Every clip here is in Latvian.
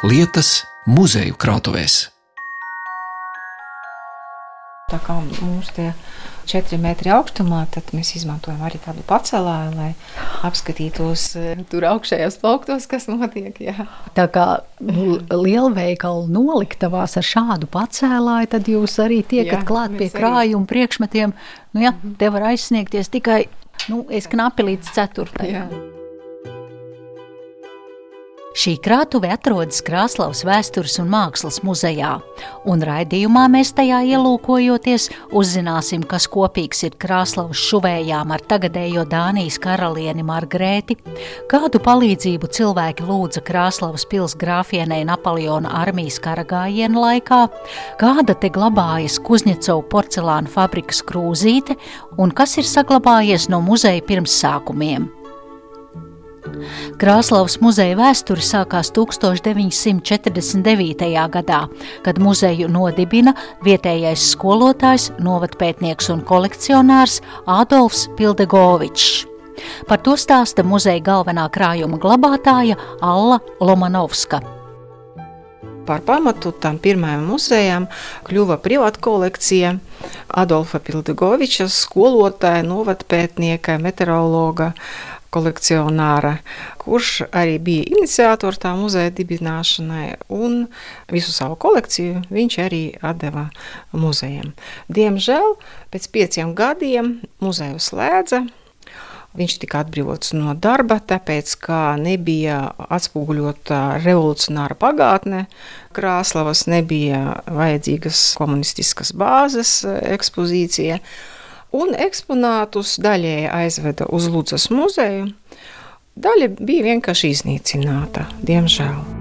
lietas muzeju krātuvēs. Tā kā mums tie četri metri augstumā, tad mēs izmantojam arī tādu pacelāju, lai apskatītos eh, tur augšējos plauktos, kas notiek. Jā. Tā kā lielveikalu noliktavās ar šādu pacēlāju, tad jūs arī tiekat Jā, klāt pie krājuma priekšmetiem. Nu, jā, te var aizsniegties tikai, nu, es knapi līdz ceturtajai. Šī krātuve atrodas Krāslavas vēstures un mākslas muzejā, un raidījumā mēs tajā ielūkojoties uzzināsim, kas kopīgs ir Krāslavas šuvējām ar tagadējo Dānijas karalieni Margrēti, kādu palīdzību cilvēki lūdza Krāslavas pils grāfienei Napoleona armijas karagājienu laikā, kāda te glabājas Kuzņecovu porcelāna fabrikas krūzīte un kas ir saglabājies no muzeja pirmsākumiem. Krāslavas muzeja vēsture sākās 1949. gadā, kad muzeju nodibina vietējais skolotājs, novatpētnieks un kolekcionārs Ādolfs Pildegovičs. Par to stāsta muzeja galvenā krājuma glabātāja Alla Lomanovska. Par pamatu tam pirmajam muzejam kļuva privāta kolekcija Adolfa Pildegoviča, skolotāja, novatpētnieka, meteorologa, kolekcionāra, kurš arī bija iniciators tā muzeja dibināšanai, un visu savu kolekciju viņš arī deva muzejam. Diemžēl pēc pieciem gadiem muzeju slēdza. Viņš tika atbrīvots no darba, tāpēc, ka nebija atspoguļota revolucionāra pagātne. Krāslavas nebija vajadzīgas komunistiskas bāzes ekspozīcija un eksponātus daļēji aizveda uz Lūdzas muzeju. Daļa bija vienkārši iznīcināta, diemžēl.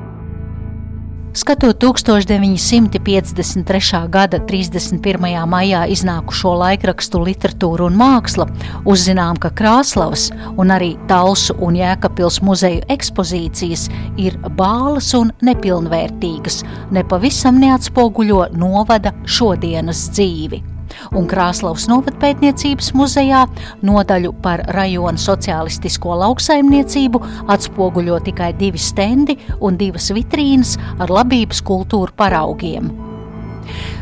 Skatot 1953. gada 31. maijā iznākušo laikrakstu literatūru un mākslu, uzzinām, ka Krāslavas un arī Talsu un Jēkabpils muzeju ekspozīcijas ir bālas un nepilnvērtīgas, nepavisam neatspoguļo novada šodienas dzīvi un Krāslavas novatpētniecības muzejā nodaļu par rajona sociālistisko lauksaimniecību atspoguļo tikai divi stendi un divas vitrīnas ar labības kultūru paraugiem.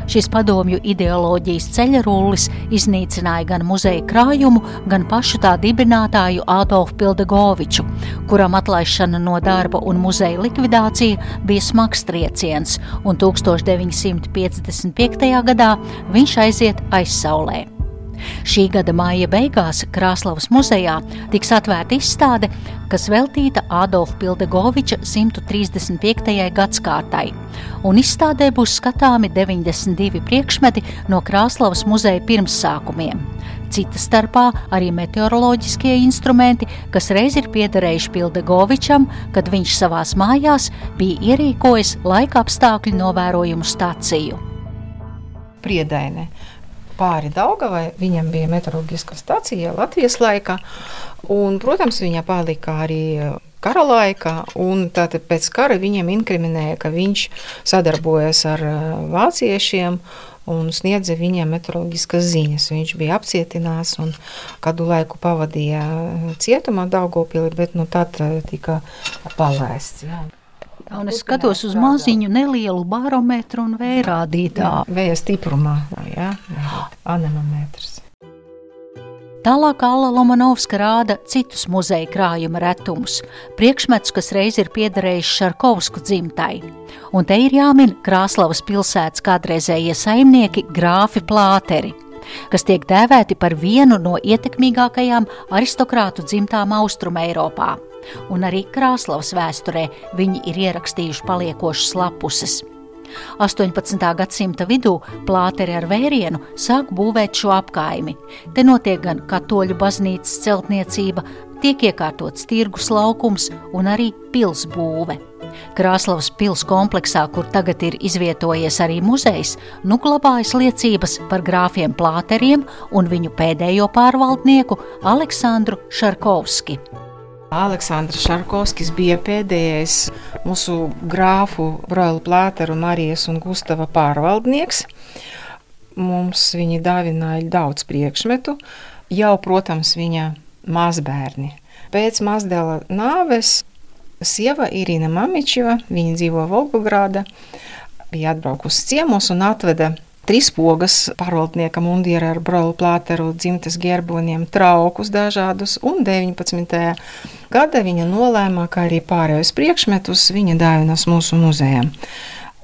Šis padomju ideoloģijas ceļrullis iznīcināja gan muzeja krājumu, gan pašu tā dibinātāju Ādolfu Pildegoviču, kuram atlaišana no darba un muzeja likvidācija bija smags trieciens, un 1955. gadā viņš aiziet aizsaulē. Šī gada māja beigās Krāslavas muzejā tiks atvērta izstāde, kas veltīta Ādolfa Pildegoviča 135. gadsimtai, un izstādē būs skatāmi 92 priekšmeti no Krāslavas muzeja pirmsākumiem. Cita starpā arī meteoroloģiskie instrumenti, kas reiz ir piederējuši Pildegovičam, kad viņš savās mājās bija ierīkojis laika apstākļu novērojumu staciju. Priedaine pāri Daugavai. Viņam bija meteoroloģiska stacija Latvijas laikā, un, protams, viņa palika arī kara laikā, un tātad pēc kara viņam inkriminēja, ka viņš sadarbojas ar vāciešiem un sniedza viņam meteoroloģiskas ziņas. Viņš bija apcietināts un kādu laiku pavadīja cietumā Daugopilī, bet nu tad tika palaists. Jā. Un es skatos uz maziņu nelielu barometru un vērādītāju. Vēja stiprumā, jā, anemometrs. Tālāk Alla Lomanovska rāda citus muzeja krājuma retumus, priekšmetus, kas reiz ir piederējuši Šarkovsku dzimtai. Un te ir jāmin Krāslavas pilsētas kādreizējie saimnieki grāfi plāteri, kas tiek dēvēti par vienu no ietekmīgākajām aristokrātu dzimtām Austrum Eiropā un arī Krāslavas vēsturē viņi ir ierakstījuši paliekošas lapuses. 18. gadsimta vidū plāteri ar vērienu sāk būvēt šo apkaimi. Te notiek gan katoļu baznīcas celtniecība, tiek iekārtots tirgus laukums un arī pilsbūve. Krāslavas pils kompleksā, kur tagad ir izvietojies arī muzejs, nu glabājas liecības par grāfiem plāteriem un viņu pēdējo pārvaldnieku Aleksandru Šarkovski. Aleksandrs Šarkovskis bija pēdējais mūsu grāfu Broila Plāteru, Marijas un Gustava pārvaldnieks. Mums viņi dāvināja daudz priekšmetu, jau, protams, viņa mazbērni. Pēc mazdēla nāves sieva Irina Mamičeva, viņa dzīvo Volgogrāda, bija atbraukusi ciemos un atveda trīs pogas pārvaldnieka mundiera ar brolu plāteru, dzimtas gerboniem, traukus dažādus, un 19. gada viņa nolēma, ka arī pārējos priekšmetus viņa dāvinas mūsu muzejam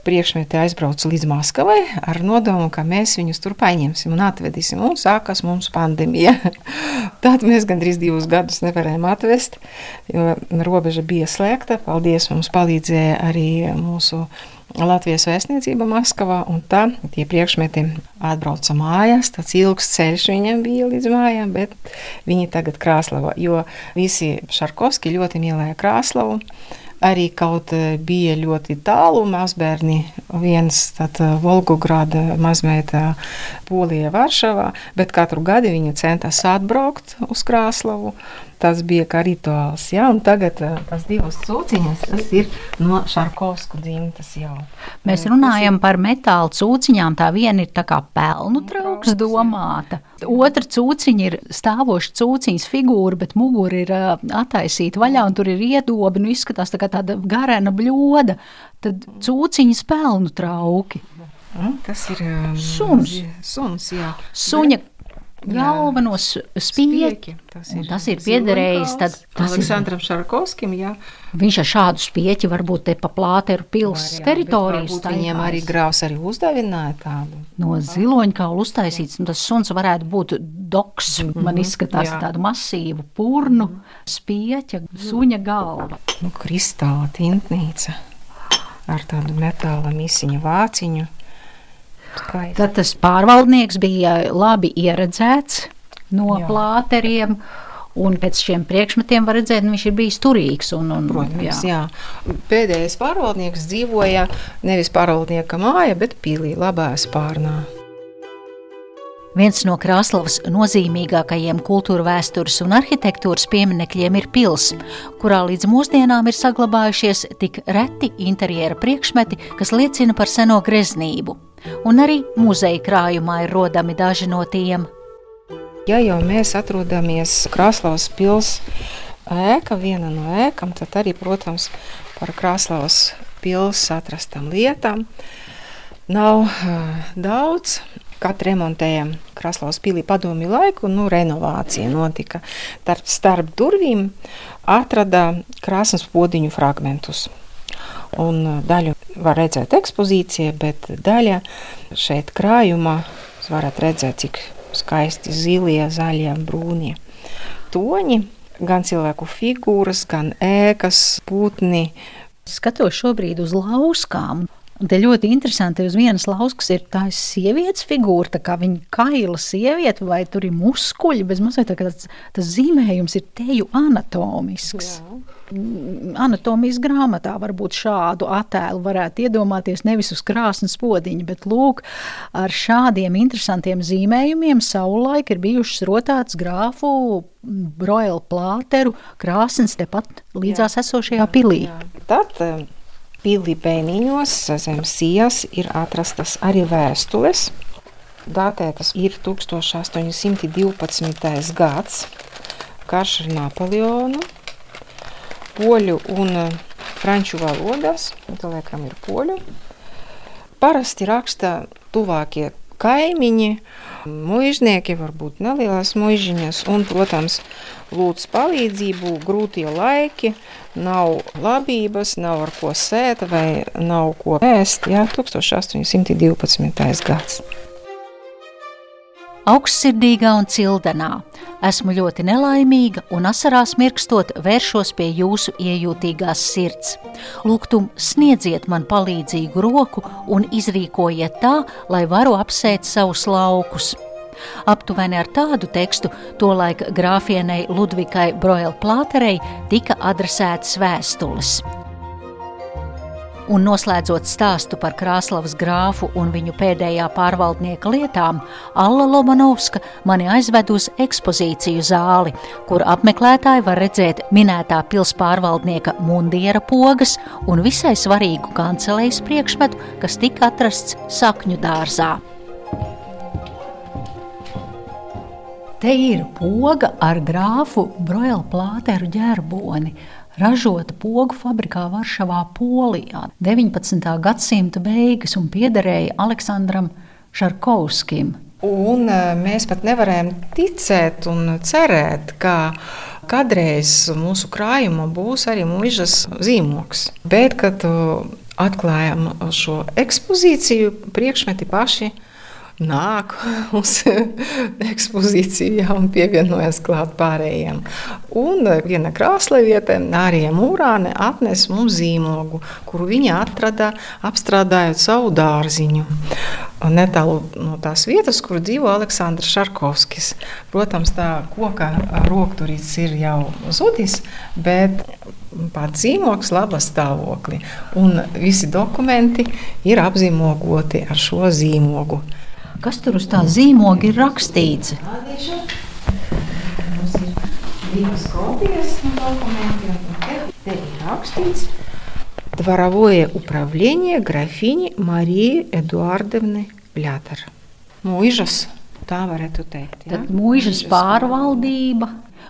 priekšmeti aizbrauca līdz Maskavai ar nodomu, ka mēs viņus tur paņemsim un atvedīsim. Un sākās mums pandēmija. Tad mēs gandrīz divus gadus nevarējām atvest, jo robeža bija slēgta. Paldies, mums palīdzēja arī mūsu Latvijas vēstniecība Maskavā, un tā tie priekšmeti atbrauca mājās. Tas ilgs ceļš viņam bija līdz mājām, bet viņi tagad Krāslava, jo visi Šarkovski ļoti mīlēja Krāslavu arī kaut eh, bija ļoti tālu mazbērni. Viens tad eh, Volgograda mazmeita Polijā, Varšavā, bet katru gadu viņa centās atbraukt uz Krāslavu tas bija kā rituāls. Ja? Un tagad uh, tas divas cūciņas, tas ir no Šarkovsku dzimtas jau. Mēs runājam par metāla cūciņām. Tā viena ir tā kā pelnu trauks domāta. Otra cūciņa ir stāvoša cūciņas figūra, bet mugura ir attaisīta vaļā un tur ir iedobi. Nu, izskatās tā kā tāda garena bļoda. Tad cūciņas pelnu trauki. Mm, tas ir um, suns. suns jā. Suņa galvenos spieķi. Tas ir, tas ir piederējis tad, Aleksandram Šarkovskim. Jā. Viņš ar šādu spieķi varbūt te pa plāteru pils Var, teritorijas. Viņiem arī grāvs arī uzdevināja tādu. No ziloņkaulu uztaisīts, un tas suns varētu būt doks. Mm -hmm, man izskatās jā. tādu masīvu purnu, mm -hmm. spieķa, suņa galva. Nu, kristāla tintnīca ar tādu metāla misiņu vāciņu. Skaisti. Tad tas pārvaldnieks bija labi ieredzēts no Jā. plāteriem. Un pēc šiem priekšmetiem var redzēt, ka viņš ir bijis turīgs. Un, un, Protams, jā. jā. Pēdējais pārvaldnieks dzīvoja nevis pārvaldnieka mājā, bet pīlī labās pārnā. Viens no Krasnodas nozīmīgākajiem kultūra vēstures un arhitektūras pieminekļiem ir pils, kurā līdz mūsdienām ir saglabājušies tik reti interjera priekšmeti, kas liecina par seno greznību. Un arī muzeja krājumā ir rodami daži no tiem. Ja jau mēs atrodamies Krasnodas pilsētā, ēka, viena no ēkām, tad arī, protams, par Krasnodas pilsētu atrastām lietām nav uh, daudz kad remontējam Krasnovas pilī padomi laiku, nu, renovācija notika. Starp, starp durvīm atrada krāsas podiņu fragmentus. Un uh, daļu var redzēt ekspozīcijā, bet daļa šeit krājumā jūs varat redzēt, cik skaisti zilie, zaļie, brūnie toņi, gan cilvēku figūras, gan ēkas, putni. Skatos šobrīd uz lauskām. Un te ļoti interesanti, uz vienas lauskas ir tā sievietes figūra, tā kā viņa kaila sieviete, vai tur ir muskuļi, mazliet tā tas, tas zīmējums ir teju anatomisks. Jā. Mm, anatomijas grāmatā varbūt šādu attēlu varētu iedomāties nevis uz krāsnes podiņa, bet lūk, ar šādiem interesantiem zīmējumiem savulaik ir bijušas rotāts grāfu broilu plāteru krāsnes tepat līdzās jā, esošajā pilī. Jā. Tad, Pili bēniņos zem sijas ir atrastas arī vēstules. Datētas ir 1812. gads, karš ar Napoleonu, poļu un eh, franču valodās, tā liekam ir poļu. Parasti raksta tuvākie kaimiņi, mužnieki, varbūt nelielas mužiņas, un, protams, lūdz palīdzību, grūtie laiki, nav labības, nav ar ko sēt vai nav ko ēst. Jā, 1812. gads. Augstsirdīgā un cildenā. Esmu ļoti nelaimīga un asarās mirkstot vēršos pie jūsu iejūtīgās sirds. Lūgtum, sniedziet man palīdzīgu roku un izrīkojiet tā, lai varu apsēt savus laukus. Aptuveni ar tādu tekstu tolaik grāfienei Ludvikai Broil Plāterei tika adresētas vēstules. Un noslēdzot stāstu par Krāslavas grāfu un viņu pēdējā pārvaldnieka lietām, Alla Lomanovska mani aizved uz ekspozīciju zāli, kur apmeklētāji var redzēt minētā pilspārvaldnieka mundiera pogas un visai svarīgu kancelejas priekšmetu, kas tika atrasts sakņu dārzā. Te ir poga ar grāfu Broila plāteru ģerboni. Ražota pogu fabrikā Varšavā, Polijā. 19. gadsimta beigas un piederēja Aleksandram Šarkovskim. Un e, mēs pat nevarējām ticēt un cerēt, ka kādreiz mūsu krājumā būs arī mūžas zīmogs. Bet, kad e, atklājām šo ekspozīciju, priekšmeti paši nāk uz ekspozīciju un pievienojas klāt pārējiem. Un viena krāsliviete, arī mūrāne, atnes mums zīmogu, kuru viņa atrada apstrādājot savu dārziņu. Netālu no tās vietas, kur dzīvo Aleksandrs Šarkovskis. Protams, tā koka rokturīts ir jau zudis, bet pats zīmogs laba stāvoklī. Un visi dokumenti ir apzīmogoti ar šo zīmogu. Kas tur uz tā zīmoga ir rakstīts? Mums ir divas kopijas no документiem. Te ir rakstīts Дворовое управление графини Марии Эдуардовны Лятер. Mūžas, tā varētu teikt. Ja? Tad mūžas pārvaldība.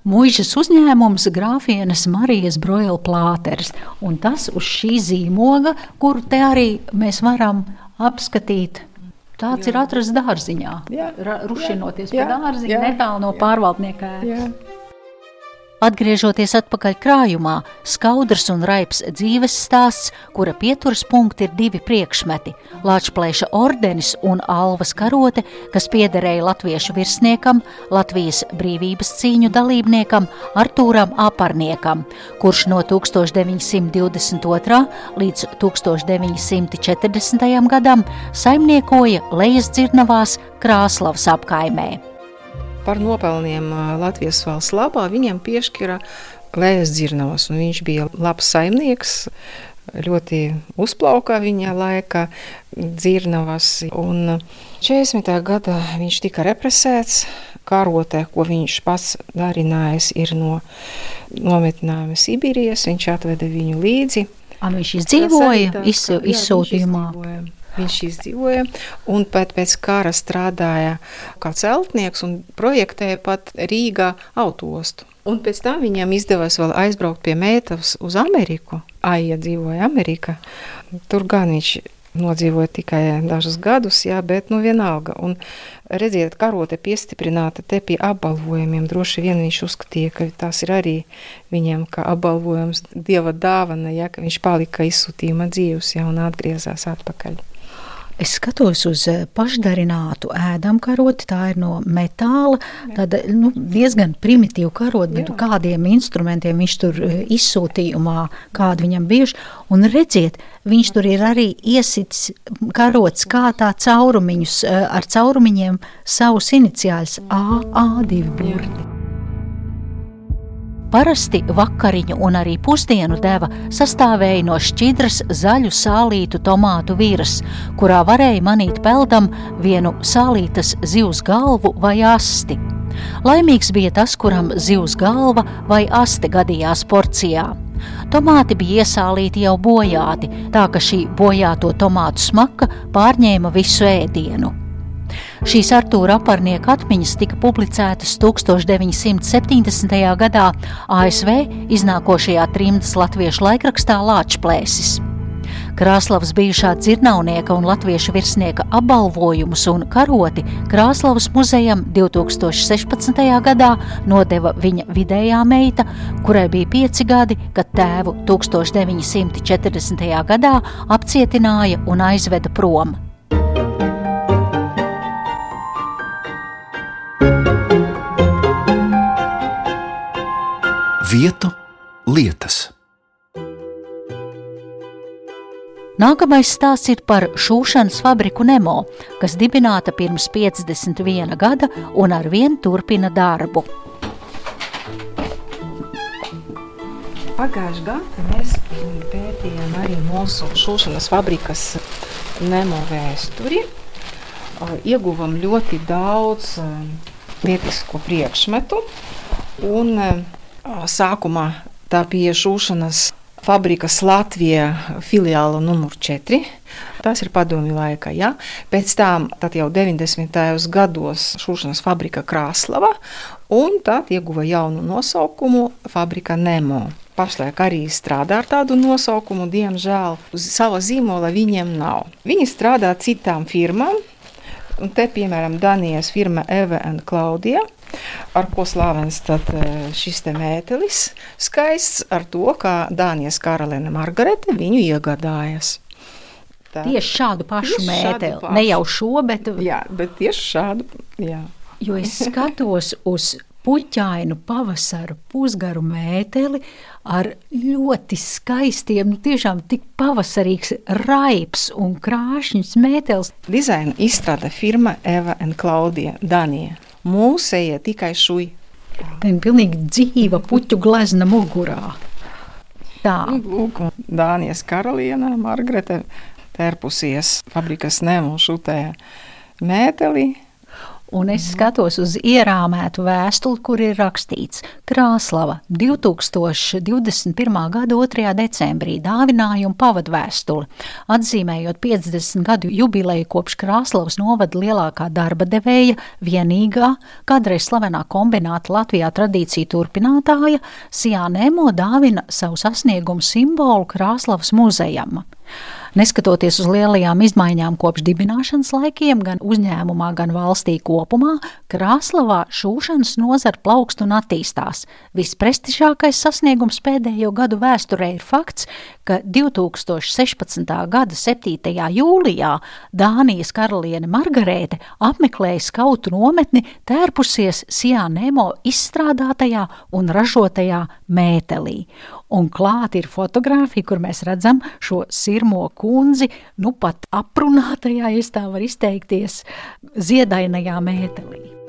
Mūžas uzņēmums grāfienes Marijas Broila plāteris. Un tas uz šī zīmoga, kuru te arī mēs varam apskatīt Tāds jā. ir atrasts dārziņā. Jā. Rušinoties jā. pie dārziņa, netālu no pārvaldnieka ēkas. Atgriežoties atpakaļ krājumā, skaudrs un raips dzīves stāsts, kura pieturas punkti ir divi priekšmeti - Lāčplēša ordenis un alvas karote, kas piederēja latviešu virsniekam, Latvijas brīvības cīņu dalībniekam Artūram Aparniekam, kurš no 1922. līdz 1940. gadam saimniekoja Lejas dzirnavās Krāslavas apkaimē. Par nopelniem Latvijas valsts labā viņam piešķira Lējas Dzirnavas, viņš bija labs saimnieks, ļoti uzplaukā viņa laika dzirnavas, un 40. gada viņš tika represēts, karotē, ko viņš pats darinājis, ir no nometinājuma Sibīrijas, viņš atveda viņu līdzi. Un viņš izdzīvoja izsūtījumā. Jā, Viņš izdzīvoja un pēc, pēc kara strādāja kā celtnieks un projektēja pat Rīgā autostu. Un pēc tam viņam izdevās vēl aizbraukt pie meitas uz Ameriku. Aija dzīvoja Amerikā. Tur gan viņš nodzīvoja tikai dažus gadus, jā, bet nu vienalga. Un redziet, karote piestiprināta te pie apbalvojumiem. Droši vien viņš uzskatīja, ka tas ir arī viņam kā apbalvojums, dieva dāvana, ja, ka viņš palika izsūtījuma dzīvus, ja, un atgriezās atpakaļ. Es skatos uz eh, pašdarinātu ēdamkaroti, tā ir no metāla, tāda nu, diezgan primitīva karota, bet kādiem instrumentiem viņš tur eh, izsūtījumā, kādi viņam bijuši, un redziet, viņš tur ir arī iesits karots kā tā caurumiņus, eh, ar caurumiņiem savus iniciāļus. A, A2 burti. Parasti vakariņu un arī pusdienu deva sastāvēja no šķidras zaļu sālītu tomātu virsmas, kurā varēja manīt peldam vienu sālītas zivs galvu vai asti. Laimīgs bija tas, kuram zivs galva vai aste gadījās porcijā. Tomāti bija iesālīti jau bojāti, tā ka šī bojāto tomātu smaka pārņēma visu ēdienu. Šīs Artūra aparnieka atmiņas tika publicētas 1970. gadā ASV iznākošajā trimdas latviešu laikrakstā Lāčplēsis. Krāslavas bijušā dzirnavnieka un latviešu virsnieka apbalvojumus un karoti Krāslavas muzejam 2016. gadā nodeva viņa vidējā meita, kurai bija pieci gadi, kad tēvu 1940. gadā apcietināja un aizveda prom. Vietu lietas. Nākamais stāsts ir par šūšanas fabriku Nemo, kas dibināta pirms 51 gada un ar vienu turpina darbu. Pagājušajā gadā mēs pētījām arī mūsu šūšanas fabrikas Nemo vēsturi. Ieguvām ļoti daudz lietisko priekšmetu un Sākumā tā bija šūšanas fabrikas Latvijā filiāla numur 4. Tas ir padomju laikā. Ja? Pēc tam jau 90. gados šūšanas fabrika Krāslava, un tad ieguva jaunu nosaukumu Fabrika Nemo. pašlaik arī strādā ar tādu nosaukumu, diemžēl uz sava zīmola viņiem nav. Viņi strādā citām firmām, un te, piemēram, Danijas firma Eve un Klaudija, ar ko slavens tad šis te mētelis, skaists ar to, kā Dānijas karaliene Margarete viņu iegādājas. Tā. Tieši šādu pašu tieši mēteli, pašu. ne jau šo, bet... Jā, bet tieši šādu, jā. Jo es skatos uz puķainu pavasaru pusgaru mēteli ar ļoti skaistiem, nu tiešām tik pavasarīgs raips un krāšņs mētelis. Dizaina izstrāda firma Eva un Klaudija Danija. Mūsēja tikai šui. Tā ir pilnīgi dzīva puķu glezna mugurā. Tā. Lūk, Dānijas karaliene Margarete tērpusies fabrikas nemu šutē mēteli un es skatos uz ierāmētu vēstuli, kur ir rakstīts Krāslava 2021. gada 2. decembrī dāvinājuma pavadvēstuli, atzīmējot 50 gadu jubileju kopš Krāslavas novada lielākā darba devēja, vienīgā, kādreiz slavenā kombināta Latvijā tradīciju turpinātāja, Sijānēmo dāvina savu sasniegumu simbolu Krāslavas muzejam. Neskatoties uz lielajām izmaiņām kopš dibināšanas laikiem, gan uzņēmumā, gan valstī kopumā, Krāslavā šūšanas nozara plaukst un attīstās. Visprestižākais sasniegums pēdējo gadu vēsturē ir fakts, ka 2016. gada 7. jūlijā Dānijas karaliene Margarēte apmeklēja skautu nometni tērpusies Sijānēmo izstrādātajā un ražotajā mētelī un klāt ir fotografija, kur mēs redzam šo sirmo kundzi, nu pat aprunātajā, ja tā var izteikties, ziedainajā mētelī.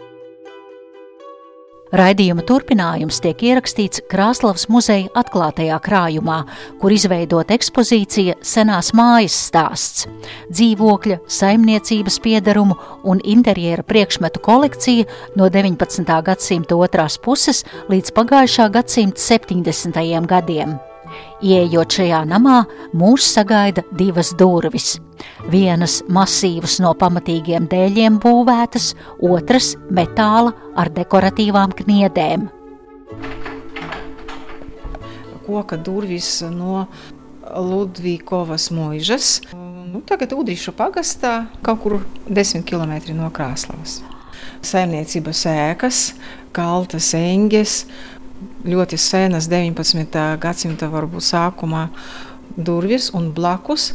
Raidījuma turpinājums tiek ierakstīts Krāslavas muzeja atklātajā krājumā, kur izveidota ekspozīcija Senās mājas stāsts, dzīvokļa, saimniecības piedarumu un interjera priekšmetu kolekcija no 19. gadsimta otrās puses līdz pagājušā gadsimta 70. gadiem. Ieejot šajā namā, mūs sagaida divas durvis. Vienas masīvas no pamatīgiem dēļiem būvētas, otras metāla ar dekoratīvām kniedēm. Koka durvis no Ludvīkovas mūžas. Nu, tagad Udrišu pagastā kaut kur 10 km no Krāslavas. Saimniecības ēkas, kaltas enges, ļoti senas 19. gadsimta varbūt sākumā durvis un blakus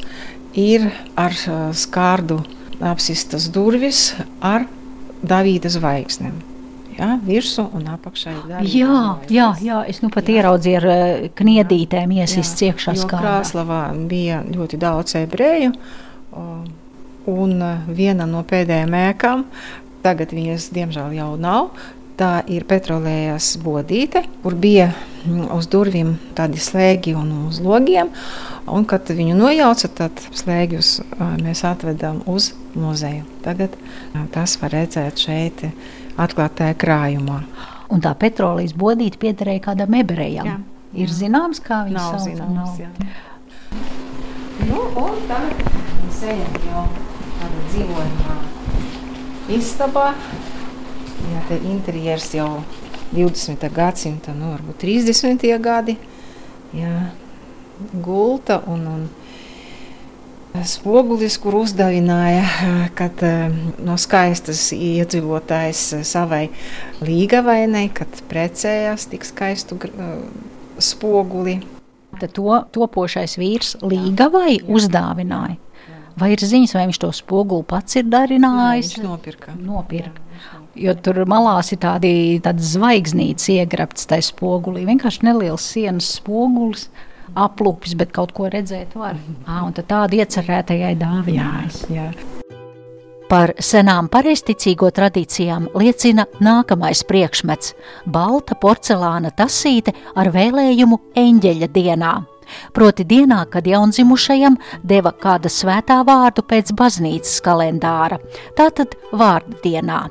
ir ar skārdu apsistas durvis ar Davīda zvaigznēm. Ja, virsū un apakšā ir daļa. Jā, jā, jā, es nu pat jā. ieraudzīju ar kniedītēm iesists iekšā skārdā. Krāslavā bija ļoti daudz ebreju, un viena no pēdējām ēkām, tagad viņas diemžēl jau nav, Tā ir petrolējas bodīte, kur bija mm, uz durvīm tādi slēgi un uz logiem. Un, kad viņu nojauca, tad slēgjus mēs atvedām uz muzeju. Tagad tas var redzēt šeit, atklātajā krājumā. Un tā petrolējas bodīte piederēja kādam ebrejam. Jā. Ir zināms, kā viņa nav sauc? Nu, un tagad mēs ejam jau tādā dzīvojumā istabā. Jā, te interjers jau 20. gadsimta, nu, varbūt 30. gadi. Jā, gulta un, un spogulis, kur uzdevināja, kad no skaistas iedzīvotājs savai līgavainai, kad precējās tik skaistu spoguli. Tad to topošais vīrs līgavai uzdāvināja. Vai ir ziņas, vai viņš to spoguli pats ir darinājis? Jā, viņš nopirka. nopirka. Jo tur malās ir tādi, tādas zvaigznītes iegrabtas tajā spogulī. Vienkārši neliels sienas spogulis, aplūpis, bet kaut ko redzēt var. À, un tāda iecerētajai dāvinājās. Jā, jā. Par senām pareizticīgo tradīcijām liecina nākamais priekšmets - balta porcelāna tasīte ar vēlējumu eņģeļa dienā proti dienā, kad jaundzimušajam deva kāda svētā vārdu pēc baznīcas kalendāra, tātad vārdu dienā.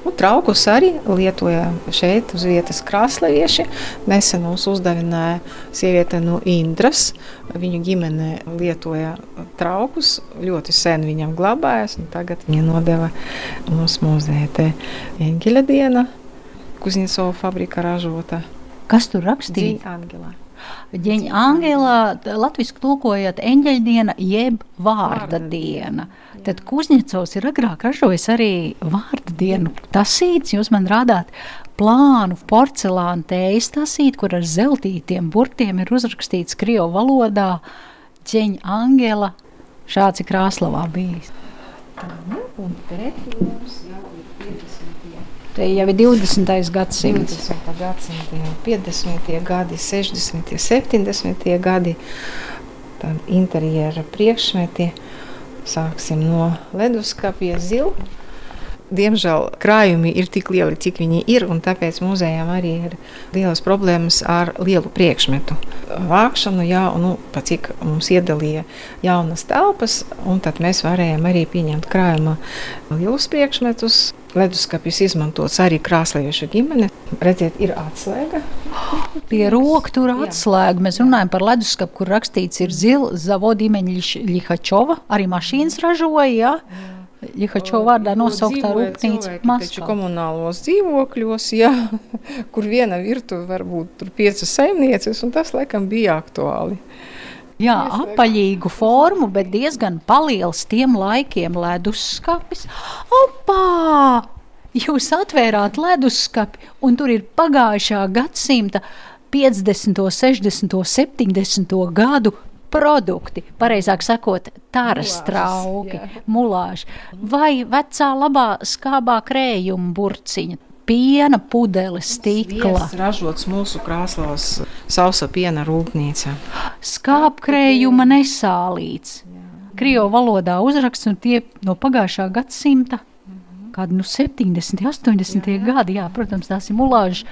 Un traukus arī lietoja šeit, uz vietas krāslevieši. Nesen mums uzdevināja sieviete no Indras. Viņu ģimene lietoja traukus, ļoti sen viņam glabājas, un tagad viņa nodeva mums muzejā. Te Eņģeļa diena, Kuzņecova fabrika ražota Kas tur rakstīts? Dziņa Ģeņa Angela, latviešu tulkojot eņģeļdiena, jeb vārda Vārda diena. Tad Kuzņecovs ir agrāk ražojis arī vārda dienu tasītes. Jūs man rādāt plānu porcelāna tējas tasīt, kur ar zeltītiem burtiem ir uzrakstīts Krievu valodā Ģeņa Angela. Šāds ir Krāslavā bijis. Un pētījums jau ir 50. Te jau ir 20. gadsimts. 20. gadsimta, jau 50. gadi, 60. 70. gadi, tādi interjera priekšmeti. Sāksim no leduskapja zila. Diemžēl krājumi ir tik lieli, cik viņi ir, un tāpēc muzejām arī ir lielas problēmas ar lielu priekšmetu vākšanu. Jā, un, nu, pat cik mums iedalīja jaunas telpas, un tad mēs varējām arī pieņemt krājuma lielus priekšmetus. Leduskapis izmantots arī krāsliešu ģimene. Redziet, ir atslēga. Pie roka tur atslēga. Mēs runājam par leduskapu, kur rakstīts ir zila zavodīmeņa Lihačova. Arī mašīnas ražoja, jā. Lihačova vārdā nosauktā Dzīvoja rūpnīca Maskavā. komunālos dzīvokļos, jā, kur viena virtuve var būt tur piecas saimnieces, un tas laikam bija aktuāli. Jā, apaļīgu formu, bet diezgan liels tiem laikiem leduskapis. Opā! Jūs atvērāt leduskapi, un tur ir pagājušā gadsimta 50, 60, 70 gadu produkti, pareizāk sakot, tāras Mulāžas, trauki, jā. mulāži vai vecā labā skābā krējuma burciņa, piena pudeles, stikla. Tas ražots mūsu krāslos sausa piena rūpnīcā. skāpkrējuma nesālīts. Krievu valodā uzraksts un tie no pagājušā gadsimta. Kādi nu 70, 80 gadi, jā, protams, tās ir mulāžas.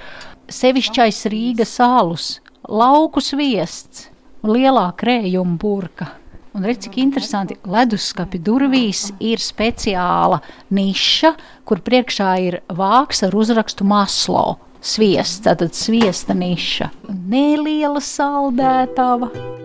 Sevišķais Rīgas alus, lauku sviests lielā krējuma burka. Un redz, cik interesanti, leduskapi durvīs ir speciāla niša, kur priekšā ir vāks ar uzrakstu maslo. Sviests, tātad sviesta niša. Neliela saldētava.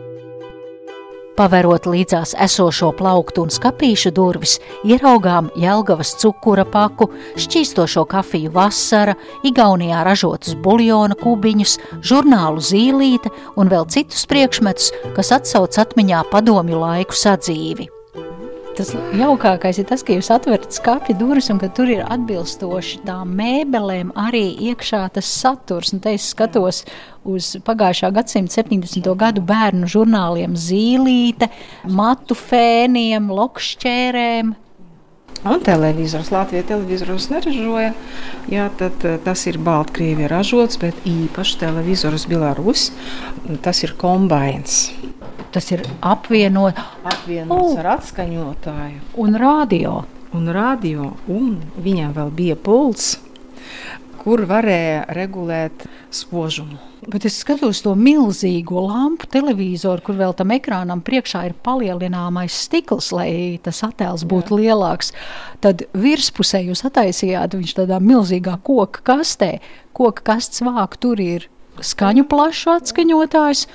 Paverot līdzās esošo plauktu un skāpīšu durvis, ieraugām Jelgavas cukura paku, šķīstošo kafiju vasara, Igaunijā ražotus buļļona kubiņus, žurnālu zīlīte un vēl citus priekšmetus, kas atsauc atmiņā padomju laiku sadzīvi. Tas jaukākais ir tas, ka jūs atverat skāpja durvis un ka tur ir atbilstoši tām mēbelēm arī iekšā tas saturs. Un te es skatos uz pagājušā gadsimta 70. gadu bērnu žurnāliem zīlīte, matu fēniem, lokšķērēm. Un televizors, Latvijas televizors neražoja. Jā, tad eh, tas ir Baltkrievija ražots, bet īpaši televizors Belarus. Tas ir kombains. Tas ir apvienot Apvienots O! ar atskaņotāju un radio. un radio, un viņam vēl bija pults, kur varēja regulēt spožumu. Bet es skatos to milzīgo lampu televizoru, kur vēl tam ekrānam priekšā ir palielināmais stikls, lai tas attēls būtu Jā. lielāks. Tad virspusē jūs attaisījāt viņš tādā milzīgā koka kastē. Koka kasts vāk tur ir skaņu plašs atskaņotājs.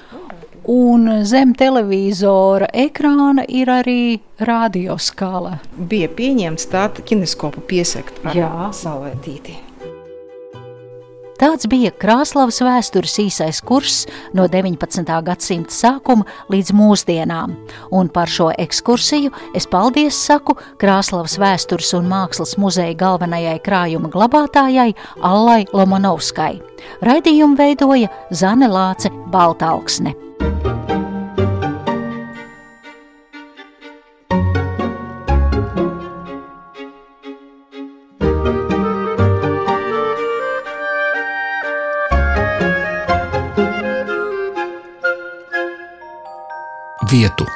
Un zem televizora ekrāna ir arī radioskala. Bija pieņemts tādu kineskopu piesakt ar Jā. salvētīti. Tāds bija Krāslavas vēstures īsais kurs no 19. gadsimta sākuma līdz mūsdienām. Un par šo ekskursiju es paldies saku Krāslavas vēstures un mākslas muzeja galvenajai krājuma glabātājai Allai Lomanovskai. Raidījumu veidoja Zane Lāce Baltalksne.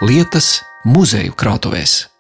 Lietas muzeju krātuvēs.